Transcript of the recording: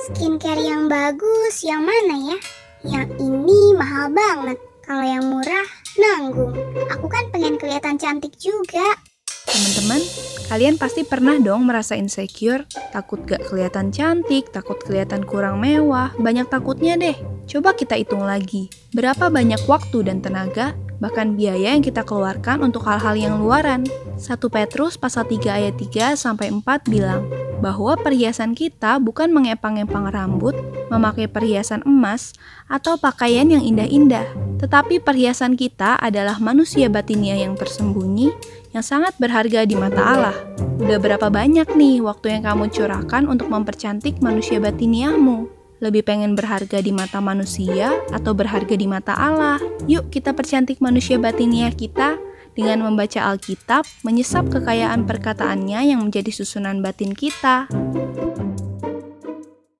Skincare yang bagus yang mana ya? Yang ini mahal banget. Kalau yang murah, nanggung. Aku kan pengen kelihatan cantik juga. Teman-teman, kalian pasti pernah dong merasa insecure, takut gak kelihatan cantik, takut kelihatan kurang mewah, banyak takutnya deh. Coba kita hitung lagi, berapa banyak waktu dan tenaga, bahkan biaya yang kita keluarkan untuk hal-hal yang luaran. 1 Petrus pasal 3 ayat 3 sampai 4 bilang bahwa perhiasan kita bukan mengepang-epang rambut, memakai perhiasan emas, atau pakaian yang indah-indah, tetapi perhiasan kita adalah manusia batinia yang tersembunyi yang sangat berharga di mata Allah. Udah berapa banyak nih waktu yang kamu curahkan untuk mempercantik manusia batiniahmu? Lebih pengen berharga di mata manusia atau berharga di mata Allah? Yuk kita percantik manusia batiniah kita dengan membaca Alkitab, menyesap kekayaan perkataannya yang menjadi susunan batin kita.